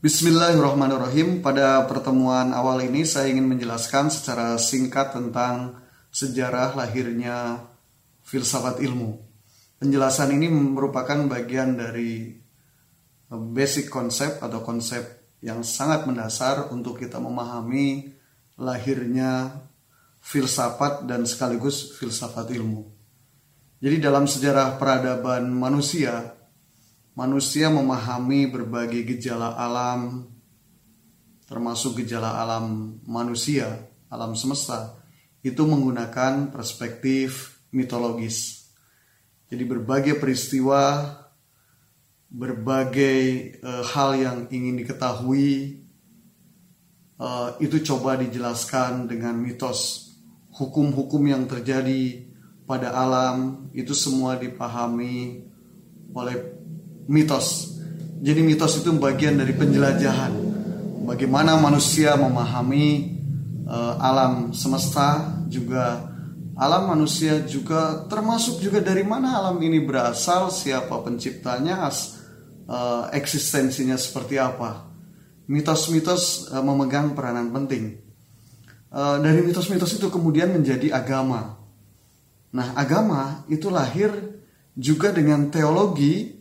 Bismillahirrahmanirrahim. Pada pertemuan awal ini saya ingin menjelaskan secara singkat tentang sejarah lahirnya filsafat ilmu. Penjelasan ini merupakan bagian dari basic konsep atau konsep yang sangat mendasar untuk kita memahami lahirnya filsafat dan sekaligus filsafat ilmu. Jadi dalam sejarah peradaban manusia, manusia memahami berbagai gejala alam, termasuk gejala alam manusia, alam semesta, itu menggunakan perspektif mitologis. Jadi berbagai peristiwa, berbagai e, hal yang ingin diketahui, e, itu coba dijelaskan dengan mitos. Hukum-hukum yang terjadi pada alam itu semua dipahami oleh mitos. Jadi mitos itu bagian dari penjelajahan. Bagaimana manusia memahami uh, alam semesta juga alam manusia juga termasuk juga dari mana alam ini berasal, siapa penciptanya, as, uh, eksistensinya seperti apa. Mitos-mitos uh, memegang peranan penting. Uh, dari mitos-mitos itu kemudian menjadi agama. Nah, agama itu lahir juga dengan teologi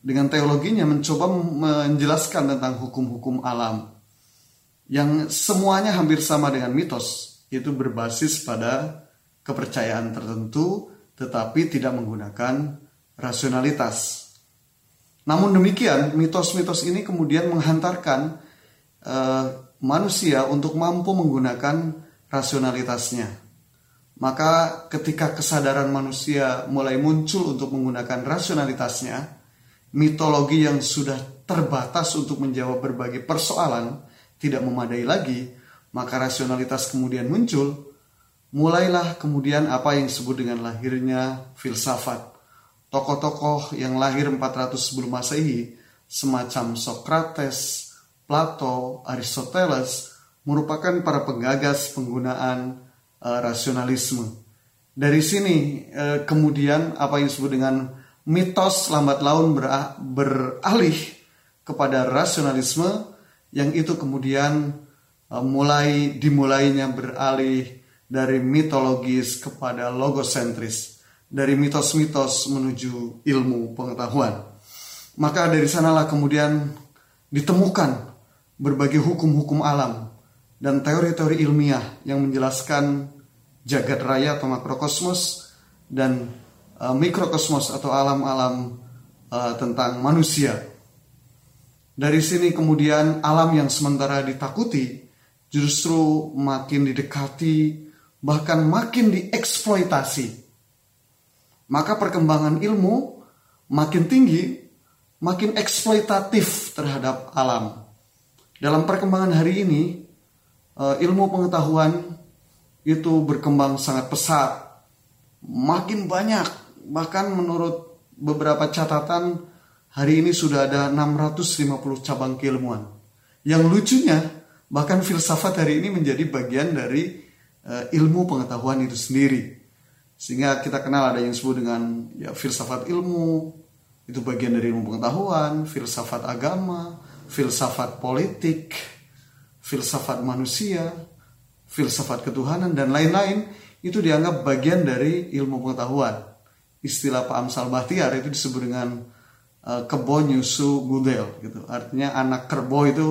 dengan teologinya mencoba menjelaskan tentang hukum-hukum alam yang semuanya hampir sama dengan mitos itu berbasis pada kepercayaan tertentu tetapi tidak menggunakan rasionalitas. Namun demikian, mitos-mitos ini kemudian menghantarkan uh, manusia untuk mampu menggunakan rasionalitasnya. Maka ketika kesadaran manusia mulai muncul untuk menggunakan rasionalitasnya, mitologi yang sudah terbatas untuk menjawab berbagai persoalan tidak memadai lagi, maka rasionalitas kemudian muncul. Mulailah kemudian apa yang disebut dengan lahirnya filsafat. Tokoh-tokoh yang lahir 400 sebelum Masehi semacam Socrates, Plato, Aristoteles merupakan para penggagas penggunaan uh, rasionalisme. Dari sini uh, kemudian apa yang disebut dengan mitos lambat laun beralih kepada rasionalisme yang itu kemudian e, mulai dimulainya beralih dari mitologis kepada logosentris, dari mitos-mitos menuju ilmu pengetahuan. Maka dari sanalah kemudian ditemukan berbagai hukum-hukum alam dan teori-teori ilmiah yang menjelaskan jagat raya atau makrokosmos dan uh, mikrokosmos atau alam-alam uh, tentang manusia. Dari sini kemudian alam yang sementara ditakuti justru makin didekati, bahkan makin dieksploitasi. Maka perkembangan ilmu makin tinggi, makin eksploitatif terhadap alam. Dalam perkembangan hari ini, uh, ilmu pengetahuan itu berkembang sangat pesat, makin banyak Bahkan menurut beberapa catatan hari ini sudah ada 650 cabang keilmuan. Yang lucunya bahkan filsafat hari ini menjadi bagian dari uh, ilmu pengetahuan itu sendiri. Sehingga kita kenal ada yang disebut dengan ya filsafat ilmu, itu bagian dari ilmu pengetahuan, filsafat agama, filsafat politik, filsafat manusia, filsafat ketuhanan dan lain-lain itu dianggap bagian dari ilmu pengetahuan istilah Pak Amsal Bahtiar itu disebut dengan uh, kebo nyusu gudel gitu. Artinya anak kerbau itu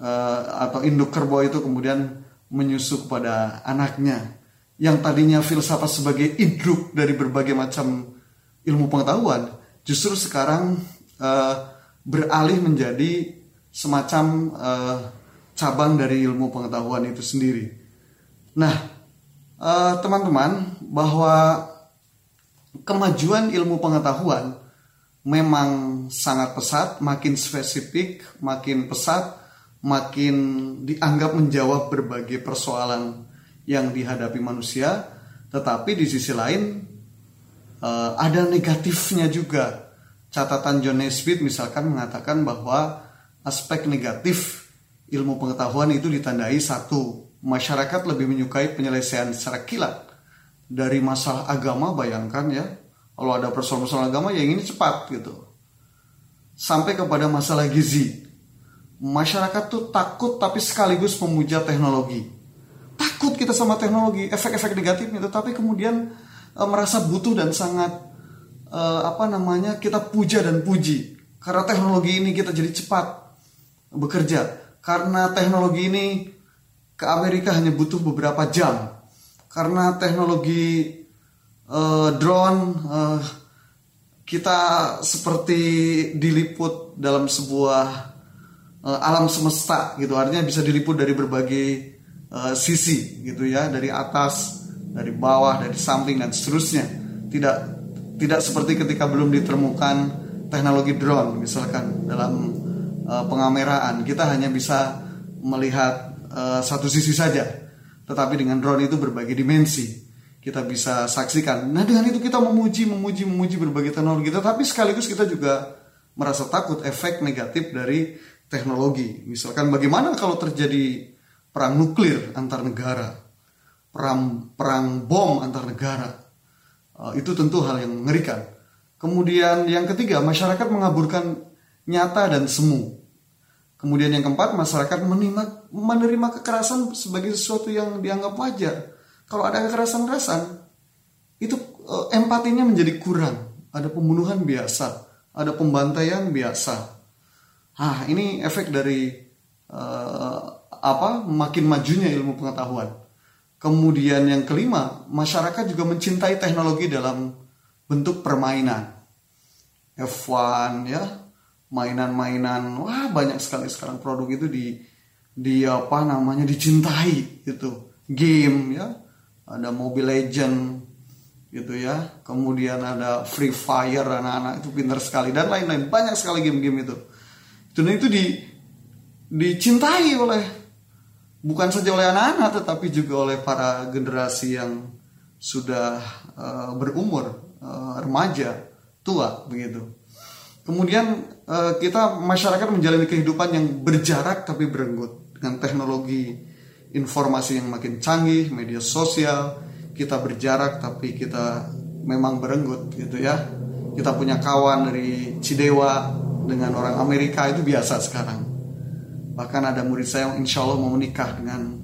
uh, atau induk kerbau itu kemudian menyusu kepada anaknya. Yang tadinya filsafat sebagai induk dari berbagai macam ilmu pengetahuan, justru sekarang uh, beralih menjadi semacam uh, cabang dari ilmu pengetahuan itu sendiri. Nah, teman-teman, uh, bahwa kemajuan ilmu pengetahuan memang sangat pesat, makin spesifik, makin pesat, makin dianggap menjawab berbagai persoalan yang dihadapi manusia, tetapi di sisi lain uh, ada negatifnya juga. Catatan John Naisbitt misalkan mengatakan bahwa aspek negatif ilmu pengetahuan itu ditandai satu, masyarakat lebih menyukai penyelesaian secara kilat dari masalah agama bayangkan ya kalau ada persoalan-persoalan agama ya ini cepat gitu sampai kepada masalah gizi. Masyarakat tuh takut tapi sekaligus memuja teknologi. Takut kita sama teknologi, efek-efek negatifnya, tetapi kemudian e, merasa butuh dan sangat e, apa namanya kita puja dan puji karena teknologi ini kita jadi cepat bekerja. Karena teknologi ini ke Amerika hanya butuh beberapa jam. Karena teknologi uh, drone uh, kita seperti diliput dalam sebuah uh, alam semesta gitu. Artinya bisa diliput dari berbagai uh, sisi gitu ya. Dari atas dari bawah dari samping dan seterusnya. Tidak tidak seperti ketika belum ditemukan teknologi drone misalkan dalam uh, pengameraan. Kita hanya bisa melihat uh, satu sisi saja tetapi dengan drone itu berbagai dimensi kita bisa saksikan. Nah dengan itu kita memuji, memuji, memuji berbagai teknologi, tetapi sekaligus kita juga merasa takut efek negatif dari teknologi. Misalkan bagaimana kalau terjadi perang nuklir antar negara, perang perang bom antar negara, uh, itu tentu hal yang mengerikan. Kemudian yang ketiga masyarakat mengaburkan nyata dan semu. Kemudian yang keempat masyarakat menerima, menerima kekerasan sebagai sesuatu yang dianggap wajar kalau ada kekerasan-kekerasan itu uh, empatinya menjadi kurang. Ada pembunuhan biasa, ada pembantaian biasa. Ah, ini efek dari uh, apa? Makin majunya ilmu pengetahuan. Kemudian yang kelima, masyarakat juga mencintai teknologi dalam bentuk permainan. F1 ya, mainan-mainan, wah banyak sekali sekarang produk itu di di apa namanya dicintai itu game ya. Ada Mobile Legend gitu ya. Kemudian ada Free Fire anak-anak itu pinter sekali dan lain-lain. Banyak sekali game-game itu. Itu itu di dicintai oleh bukan saja oleh anak-anak tetapi juga oleh para generasi yang sudah uh, berumur uh, remaja tua begitu kemudian uh, kita masyarakat menjalani kehidupan yang berjarak tapi berenggut dengan teknologi informasi yang makin canggih, media sosial, kita berjarak tapi kita memang berenggut gitu ya. Kita punya kawan dari Cidewa dengan orang Amerika itu biasa sekarang. Bahkan ada murid saya yang insya Allah mau menikah dengan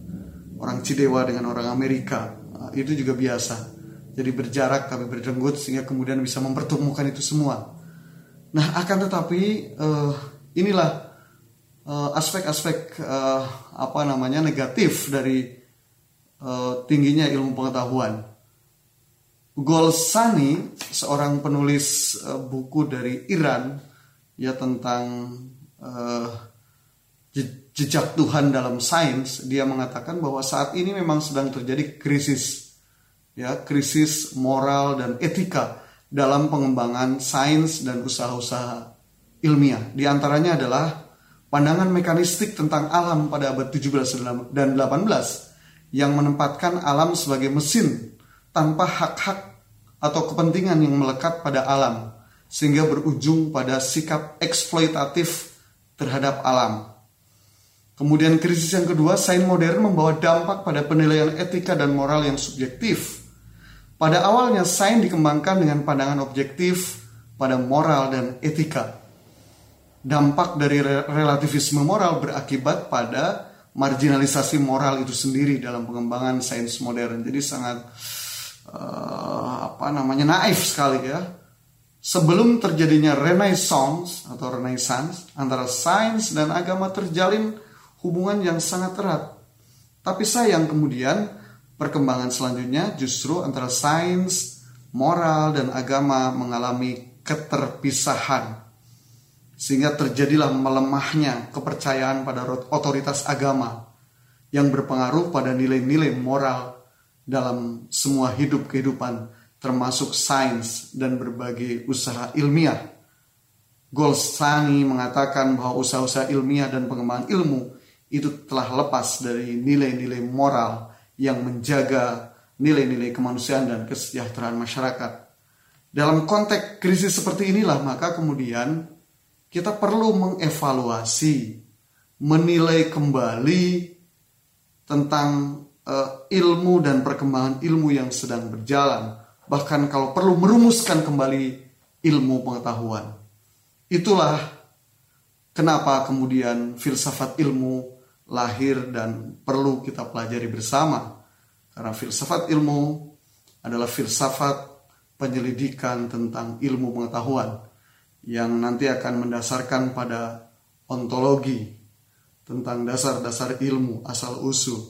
orang Cidewa dengan orang Amerika. Nah, itu juga biasa. Jadi berjarak tapi berenggut sehingga kemudian bisa mempertemukan itu semua. Nah akan tetapi uh, inilah Eh, aspek-aspek uh, apa namanya negatif dari uh, tingginya ilmu pengetahuan. Golsani, seorang penulis uh, buku dari Iran, ya tentang uh, jejak Tuhan dalam sains, dia mengatakan bahwa saat ini memang sedang terjadi krisis, ya krisis moral dan etika dalam pengembangan sains dan usaha-usaha ilmiah. Di antaranya adalah pandangan mekanistik tentang alam pada abad 17 dan 18 yang menempatkan alam sebagai mesin tanpa hak-hak atau kepentingan yang melekat pada alam sehingga berujung pada sikap eksploitatif terhadap alam. Kemudian krisis yang kedua, sains modern membawa dampak pada penilaian etika dan moral yang subjektif. Pada awalnya sains dikembangkan dengan pandangan objektif pada moral dan etika dampak dari relativisme moral berakibat pada marginalisasi moral itu sendiri dalam pengembangan sains modern. Jadi sangat uh, apa namanya naif sekali ya. Sebelum terjadinya renaissance atau renaissance antara sains dan agama terjalin hubungan yang sangat erat. Tapi sayang kemudian perkembangan selanjutnya justru antara sains, moral dan agama mengalami keterpisahan sehingga terjadilah melemahnya kepercayaan pada otoritas agama yang berpengaruh pada nilai-nilai moral dalam semua hidup kehidupan termasuk sains dan berbagai usaha ilmiah. Golsani mengatakan bahwa usaha-usaha ilmiah dan pengembangan ilmu itu telah lepas dari nilai-nilai moral yang menjaga nilai-nilai kemanusiaan dan kesejahteraan masyarakat. Dalam konteks krisis seperti inilah maka kemudian kita perlu mengevaluasi, menilai kembali tentang uh, ilmu dan perkembangan ilmu yang sedang berjalan, bahkan kalau perlu merumuskan kembali ilmu pengetahuan. Itulah kenapa kemudian filsafat ilmu lahir dan perlu kita pelajari bersama. Karena filsafat ilmu adalah filsafat penyelidikan tentang ilmu pengetahuan yang nanti akan mendasarkan pada ontologi tentang dasar-dasar ilmu asal usul,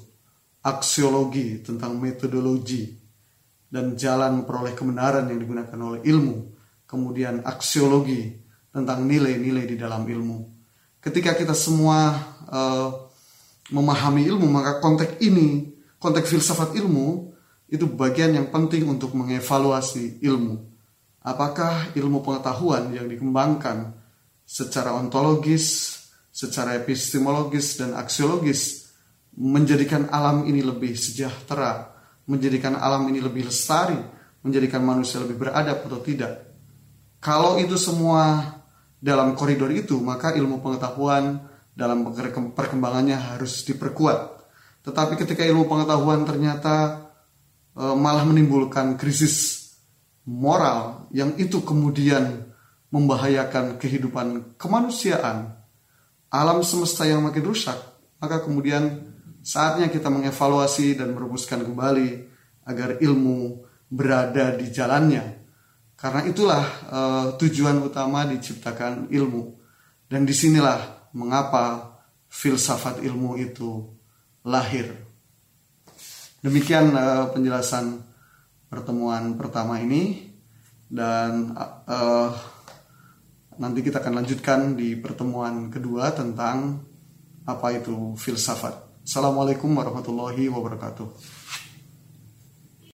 aksiologi tentang metodologi dan jalan memperoleh kebenaran yang digunakan oleh ilmu, kemudian aksiologi tentang nilai-nilai di dalam ilmu. Ketika kita semua uh, memahami ilmu, maka konteks ini, konteks filsafat ilmu itu bagian yang penting untuk mengevaluasi ilmu. Apakah ilmu pengetahuan yang dikembangkan secara ontologis, secara epistemologis dan aksiologis menjadikan alam ini lebih sejahtera, menjadikan alam ini lebih lestari, menjadikan manusia lebih beradab atau tidak. Kalau itu semua dalam koridor itu, maka ilmu pengetahuan dalam perkembangannya harus diperkuat. Tetapi ketika ilmu pengetahuan ternyata e, malah menimbulkan krisis moral yang itu kemudian membahayakan kehidupan kemanusiaan, alam semesta yang makin rusak, maka kemudian saatnya kita mengevaluasi dan merumuskan kembali agar ilmu berada di jalannya. Karena itulah e, tujuan utama diciptakan ilmu. Dan di sinilah mengapa filsafat ilmu itu lahir. Demikian uh, penjelasan pertemuan pertama ini dan uh, nanti kita akan lanjutkan di pertemuan kedua tentang apa itu filsafat. Assalamualaikum warahmatullahi wabarakatuh.